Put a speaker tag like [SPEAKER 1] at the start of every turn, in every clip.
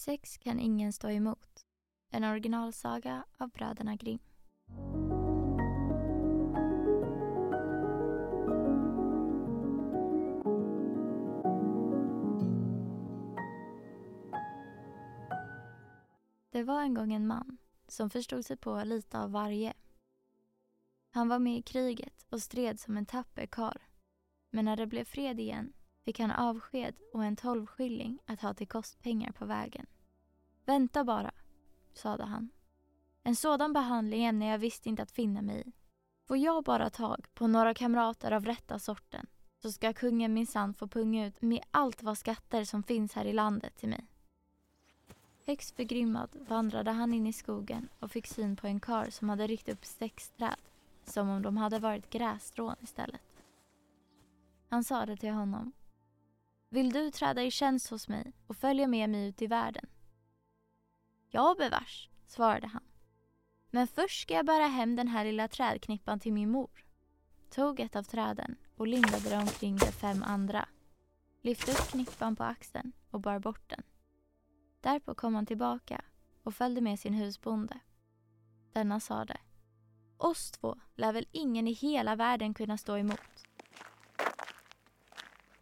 [SPEAKER 1] Sex kan ingen stå emot. En originalsaga av bröderna Grimm. Det var en gång en man som förstod sig på lite av varje. Han var med i kriget och stred som en tapper karl. Men när det blev fred igen fick han avsked och en tolvskilling att ha till kostpengar på vägen. Vänta bara, sade han. En sådan behandling ämnar jag visst inte att finna mig i. Får jag bara tag på några kamrater av rätta sorten så ska kungen minsann få punga ut med allt vad skatter som finns här i landet till mig. Högst förgrymmad vandrade han in i skogen och fick syn på en kar som hade ryckt upp sex träd som om de hade varit grässtrån istället. Han sade till honom vill du träda i tjänst hos mig och följa med mig ut i världen? Ja, bevars, svarade han. Men först ska jag bära hem den här lilla trädknippan till min mor. Tog ett av träden och lindade det omkring de fem andra. Lyfte upp knippan på axeln och bar bort den. Därpå kom han tillbaka och följde med sin husbonde. Denna sade Oss två lär väl ingen i hela världen kunna stå emot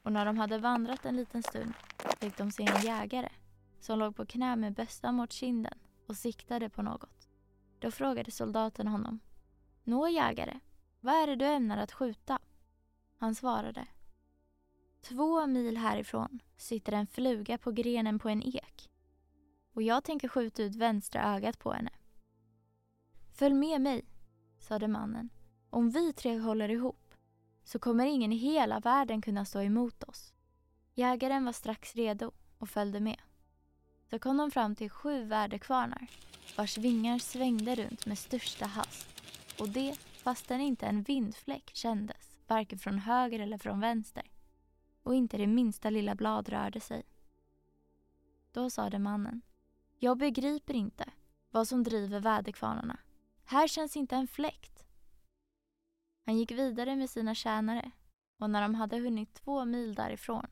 [SPEAKER 1] och när de hade vandrat en liten stund fick de se en jägare som låg på knä med bössan mot kinden och siktade på något. Då frågade soldaten honom. Nå jägare, vad är det du ämnar att skjuta? Han svarade. Två mil härifrån sitter en fluga på grenen på en ek och jag tänker skjuta ut vänstra ögat på henne. Följ med mig, sade mannen. Om vi tre håller ihop så kommer ingen i hela världen kunna stå emot oss. Jägaren var strax redo och följde med. Så kom de fram till sju väderkvarnar vars vingar svängde runt med största hast och det fastän inte en vindfläck kändes varken från höger eller från vänster och inte det minsta lilla blad rörde sig. Då sade mannen Jag begriper inte vad som driver väderkvarnarna. Här känns inte en fläkt. Han gick vidare med sina tjänare och när de hade hunnit två mil därifrån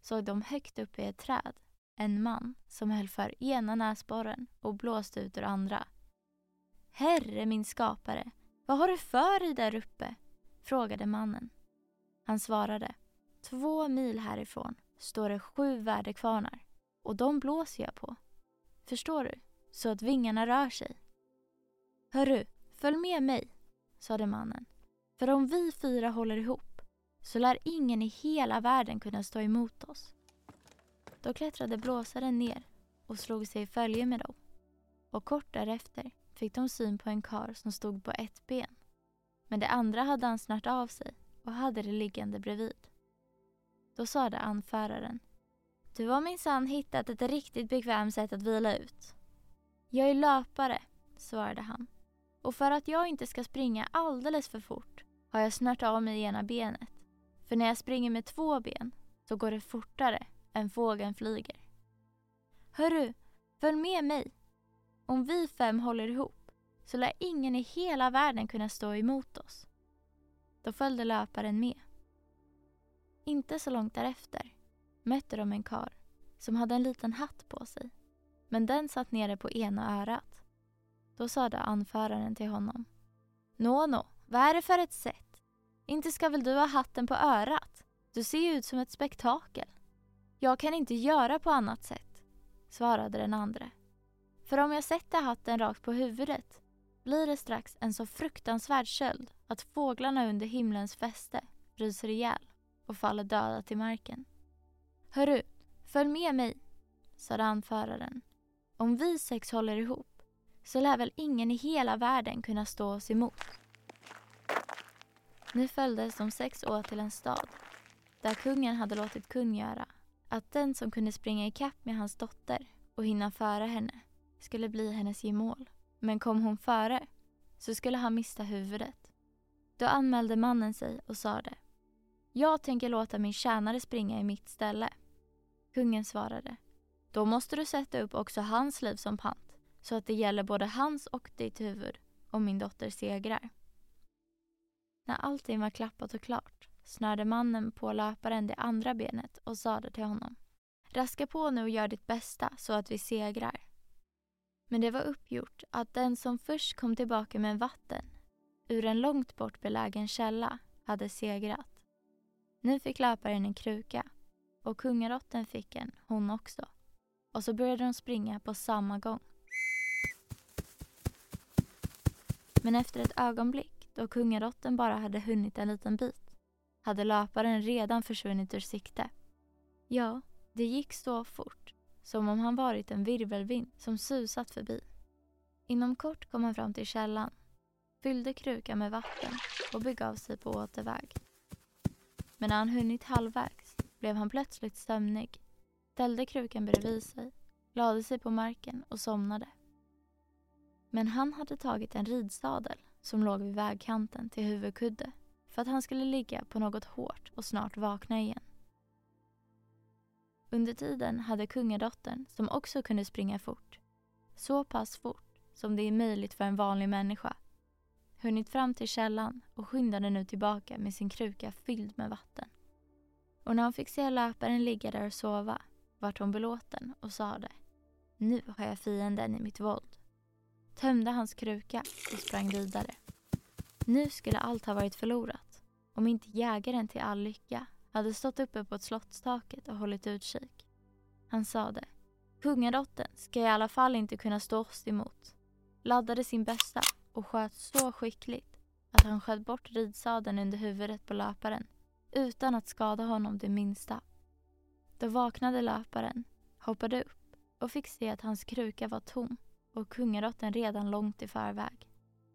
[SPEAKER 1] såg de högt uppe i ett träd en man som höll för ena näsborren och blåste ut ur andra. Herre min skapare, vad har du för dig där uppe? frågade mannen. Han svarade, två mil härifrån står det sju väderkvarnar och de blåser jag på. Förstår du? Så att vingarna rör sig. Hörru, följ med mig, sade mannen för om vi fyra håller ihop så lär ingen i hela världen kunna stå emot oss. Då klättrade blåsaren ner och slog sig i följe med dem. Och kort därefter fick de syn på en kar som stod på ett ben. Men det andra hade han snart av sig och hade det liggande bredvid. Då sade anföraren. Du har minsann hittat ett riktigt bekvämt sätt att vila ut. Jag är löpare, svarade han. Och för att jag inte ska springa alldeles för fort har jag snört av mig ena benet. För när jag springer med två ben så går det fortare än fågeln flyger. Hörru, följ med mig. Om vi fem håller ihop så lär ingen i hela världen kunna stå emot oss. Då följde löparen med. Inte så långt därefter mötte de en kar som hade en liten hatt på sig. Men den satt nere på ena örat. Då sade anföraren till honom. Nå, nå, vad är det för ett sätt? Inte ska väl du ha hatten på örat? Du ser ju ut som ett spektakel. Jag kan inte göra på annat sätt, svarade den andra. För om jag sätter hatten rakt på huvudet blir det strax en så fruktansvärd köld att fåglarna under himlens fäste ryser ihjäl och faller döda till marken. Hörru, följ med mig, sade anföraren. Om vi sex håller ihop så lär väl ingen i hela världen kunna stå oss emot. Nu följdes de sex år till en stad där kungen hade låtit kungöra att den som kunde springa ikapp med hans dotter och hinna före henne skulle bli hennes gemål. Men kom hon före så skulle han mista huvudet. Då anmälde mannen sig och sade Jag tänker låta min tjänare springa i mitt ställe. Kungen svarade Då måste du sätta upp också hans liv som pant så att det gäller både hans och ditt huvud om min dotter segrar. När allting var klappat och klart snörde mannen på löparen det andra benet och sade till honom Raska på nu och gör ditt bästa så att vi segrar. Men det var uppgjort att den som först kom tillbaka med vatten ur en långt bort belägen källa hade segrat. Nu fick löparen en kruka och kungarotten fick en, hon också. Och så började de springa på samma gång. Men efter ett ögonblick, då kungarotten bara hade hunnit en liten bit, hade löparen redan försvunnit ur sikte. Ja, det gick så fort, som om han varit en virvelvind som susat förbi. Inom kort kom han fram till källan, fyllde krukan med vatten och begav sig på återväg. Men när han hunnit halvvägs blev han plötsligt sömnig, ställde krukan bredvid sig, lade sig på marken och somnade. Men han hade tagit en ridsadel som låg vid vägkanten till huvudkudde för att han skulle ligga på något hårt och snart vakna igen. Under tiden hade kungadottern, som också kunde springa fort, så pass fort som det är möjligt för en vanlig människa, hunnit fram till källan och skyndade nu tillbaka med sin kruka fylld med vatten. Och när hon fick se löparen ligga där och sova vart hon belåten och sade Nu har jag fienden i mitt våld. Tömde hans kruka och sprang vidare. Nu skulle allt ha varit förlorat om inte jägaren till all lycka hade stått uppe på slottstaket och hållit utkik. Han sade Kungadottern ska i alla fall inte kunna stå oss emot. Laddade sin bästa och sköt så skickligt att han sköt bort ridsadeln under huvudet på löparen utan att skada honom det minsta. Då vaknade löparen, hoppade upp och fick se att hans kruka var tom och kungadottern redan långt i förväg.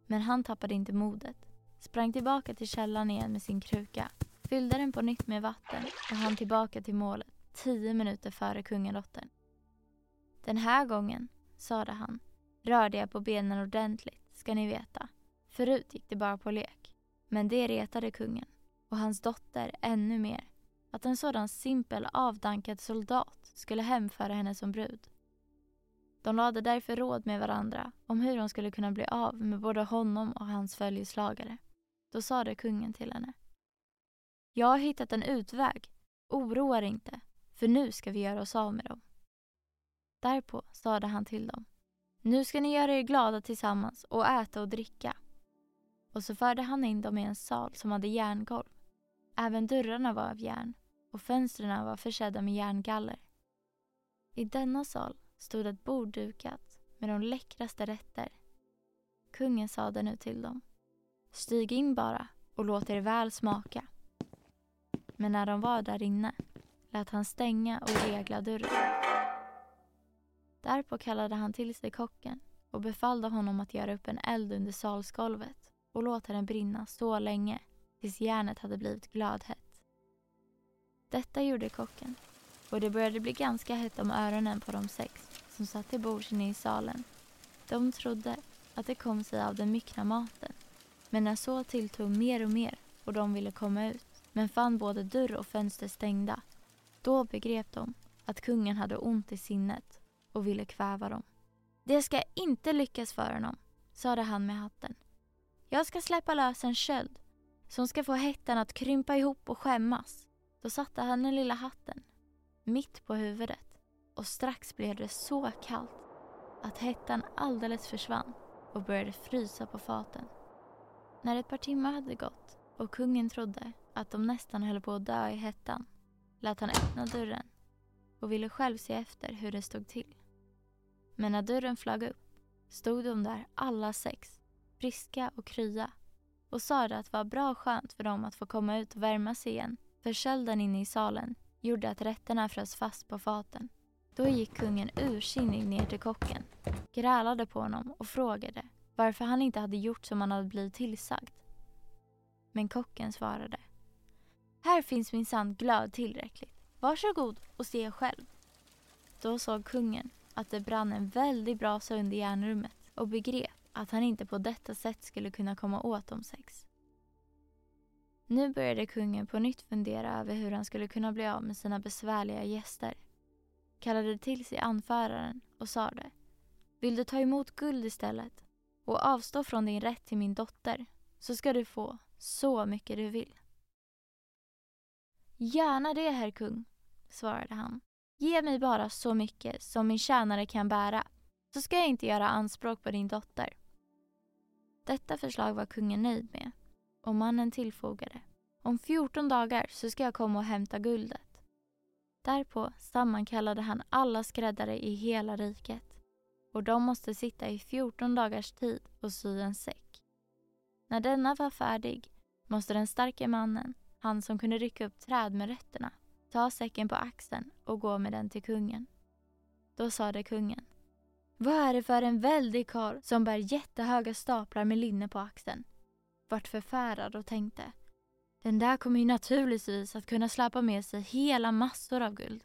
[SPEAKER 1] Men han tappade inte modet, sprang tillbaka till källan igen med sin kruka, fyllde den på nytt med vatten och han tillbaka till målet tio minuter före kungadottern. Den här gången, sade han, rörde jag på benen ordentligt, ska ni veta. Förut gick det bara på lek. Men det retade kungen och hans dotter ännu mer. Att en sådan simpel avdankad soldat skulle hemföra henne som brud. De lade därför råd med varandra om hur de skulle kunna bli av med både honom och hans följeslagare. Då sade kungen till henne. Jag har hittat en utväg. Oroa er inte, för nu ska vi göra oss av med dem. Därpå sade han till dem. Nu ska ni göra er glada tillsammans och äta och dricka. Och så förde han in dem i en sal som hade järngolv. Även dörrarna var av järn och fönstren var försedda med järngaller. I denna sal stod ett bord dukat med de läckraste rätter. Kungen sade nu till dem. Stig in bara och låt er väl smaka. Men när de var där inne lät han stänga och regla dörren. Därpå kallade han till sig kocken och befallde honom att göra upp en eld under salsgolvet och låta den brinna så länge tills järnet hade blivit glödhett. Detta gjorde kocken och det började bli ganska hett om öronen på de sex som satt till bords inne i salen. De trodde att det kom sig av den myckna maten men när så tilltog mer och mer och de ville komma ut men fann både dörr och fönster stängda. Då begrep de att kungen hade ont i sinnet och ville kväva dem. Det ska inte lyckas för honom, sade han med hatten. Jag ska släppa lös en köld som ska få hettan att krympa ihop och skämmas. Då satte han den lilla hatten mitt på huvudet och strax blev det så kallt att hettan alldeles försvann och började frysa på faten. När ett par timmar hade gått och kungen trodde att de nästan höll på att dö i hettan lät han öppna dörren och ville själv se efter hur det stod till. Men när dörren flög upp stod de där alla sex, friska och krya och sa att det var bra skönt för dem att få komma ut och värma sig igen för kölden inne i salen gjorde att rätterna frös fast på faten. Då gick kungen ursinnig ner till kocken, grälade på honom och frågade varför han inte hade gjort som han hade blivit tillsagd. Men kocken svarade. Här finns minsann glöd tillräckligt. Varsågod och se själv. Då såg kungen att det brann en väldigt brasa under järnrummet och begrep att han inte på detta sätt skulle kunna komma åt de sex. Nu började kungen på nytt fundera över hur han skulle kunna bli av med sina besvärliga gäster. Kallade till sig anföraren och sade Vill du ta emot guld istället och avstå från din rätt till min dotter så ska du få så mycket du vill. Gärna det, herr kung, svarade han. Ge mig bara så mycket som min tjänare kan bära så ska jag inte göra anspråk på din dotter. Detta förslag var kungen nöjd med och mannen tillfogade. Om 14 dagar så ska jag komma och hämta guldet. Därpå sammankallade han alla skräddare i hela riket och de måste sitta i 14 dagars tid och sy en säck. När denna var färdig måste den starke mannen, han som kunde rycka upp träd med rötterna, ta säcken på axeln och gå med den till kungen. Då sade kungen vad är det för en väldig karl som bär jättehöga staplar med linne på axeln? Vart förfärad och tänkte den där kommer ju naturligtvis att kunna släpa med sig hela massor av guld.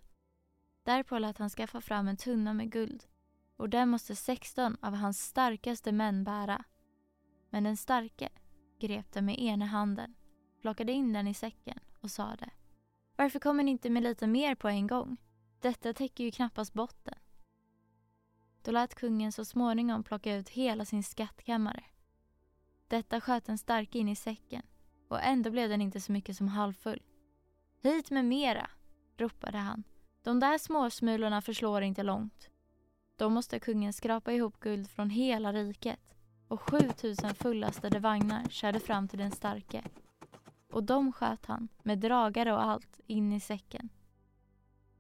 [SPEAKER 1] Därpå lät han skaffa fram en tunna med guld och den måste 16 av hans starkaste män bära. Men den starke grep den med ena handen, plockade in den i säcken och sade Varför kommer ni inte med lite mer på en gång? Detta täcker ju knappast botten. Då lät kungen så småningom plocka ut hela sin skattkammare. Detta sköt den starke in i säcken och ändå blev den inte så mycket som halvfull. Hit med mera, ropade han. De där småsmulorna förslår inte långt. Då måste kungen skrapa ihop guld från hela riket och 7000 fullastade vagnar körde fram till den starke. Och de sköt han, med dragare och allt, in i säcken.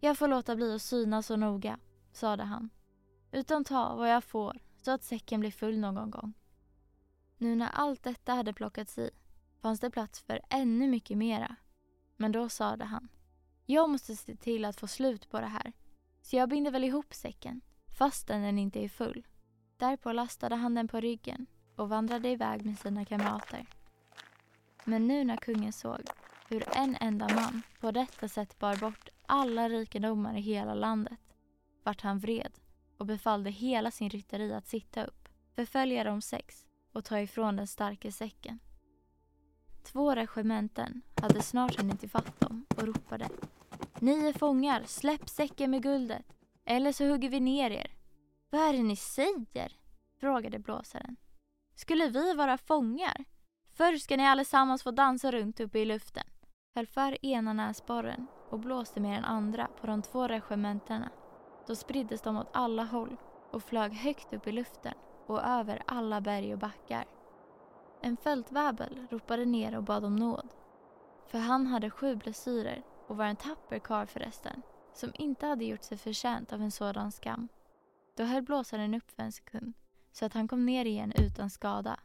[SPEAKER 1] Jag får låta bli att syna så noga, sade han utan ta vad jag får så att säcken blir full någon gång. Nu när allt detta hade plockats i fanns det plats för ännu mycket mera. Men då sade han, jag måste se till att få slut på det här. Så jag binder väl ihop säcken, fastän den inte är full. Därpå lastade han den på ryggen och vandrade iväg med sina kamrater. Men nu när kungen såg hur en enda man på detta sätt bar bort alla rikedomar i hela landet vart han vred och befallde hela sin rytteri att sitta upp, förfölja de sex och ta ifrån den starke säcken. Två regementen hade snart hunnit ifatt dem och ropade Ni är fångar, släpp säcken med guldet, eller så hugger vi ner er. Vad är det ni säger? frågade blåsaren. Skulle vi vara fångar? Förr ska ni allesammans få dansa runt uppe i luften. Höll för ena näsborren och blåste med den andra på de två regementena då spriddes de åt alla håll och flög högt upp i luften och över alla berg och backar. En fältväbel ropade ner och bad om nåd. För han hade sju blessyrer och var en tapper karl förresten, som inte hade gjort sig förtjänt av en sådan skam. Då höll blåsaren upp för en sekund, så att han kom ner igen utan skada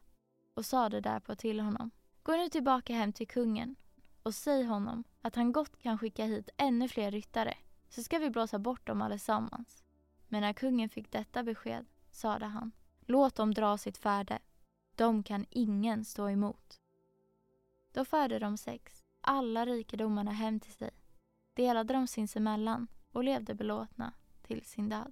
[SPEAKER 1] och sade därpå till honom. Gå nu tillbaka hem till kungen och säg honom att han gott kan skicka hit ännu fler ryttare så ska vi blåsa bort dem allesammans. Men när kungen fick detta besked sade han, låt dem dra sitt färde. De kan ingen stå emot. Då förde de sex alla rikedomarna hem till sig, delade dem sinsemellan och levde belåtna till sin död.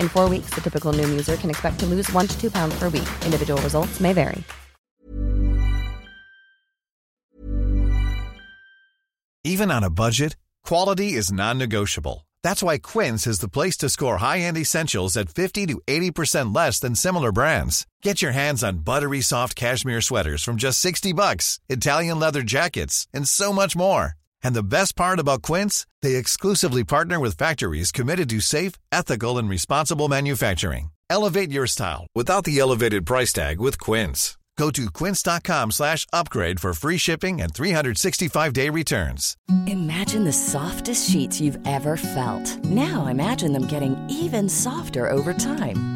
[SPEAKER 2] In four weeks, the typical Noom user can expect to lose one to two pounds per week. Individual results may vary.
[SPEAKER 3] Even on a budget, quality is non-negotiable. That's why Quince is the place to score high-end essentials at 50 to 80% less than similar brands. Get your hands on buttery soft cashmere sweaters from just 60 bucks, Italian leather jackets, and so much more. And the best part about Quince, they exclusively partner with factories committed to safe, ethical, and responsible manufacturing. Elevate your style without the elevated price tag with Quince. Go to quince.com slash upgrade for free shipping and 365-day returns.
[SPEAKER 4] Imagine the softest sheets you've ever felt. Now imagine them getting even softer over time.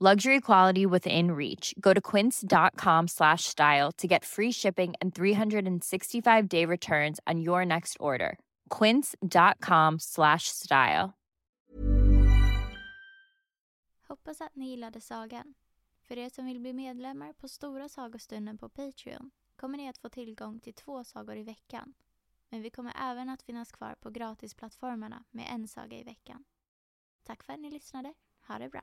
[SPEAKER 5] Luxury quality within reach. Go to quince.com slash style to get free shipping and 365 day returns on your next order. Quince.com slash style.
[SPEAKER 1] Hoppas att ni gillade sagan. För er som vill bli medlemmar på Stora sagostunden på Patreon kommer ni att få tillgång till två sagor i veckan. Men vi kommer även att finnas kvar på gratisplattformarna med en saga i veckan. Tack för att ni lyssnade. Ha det bra.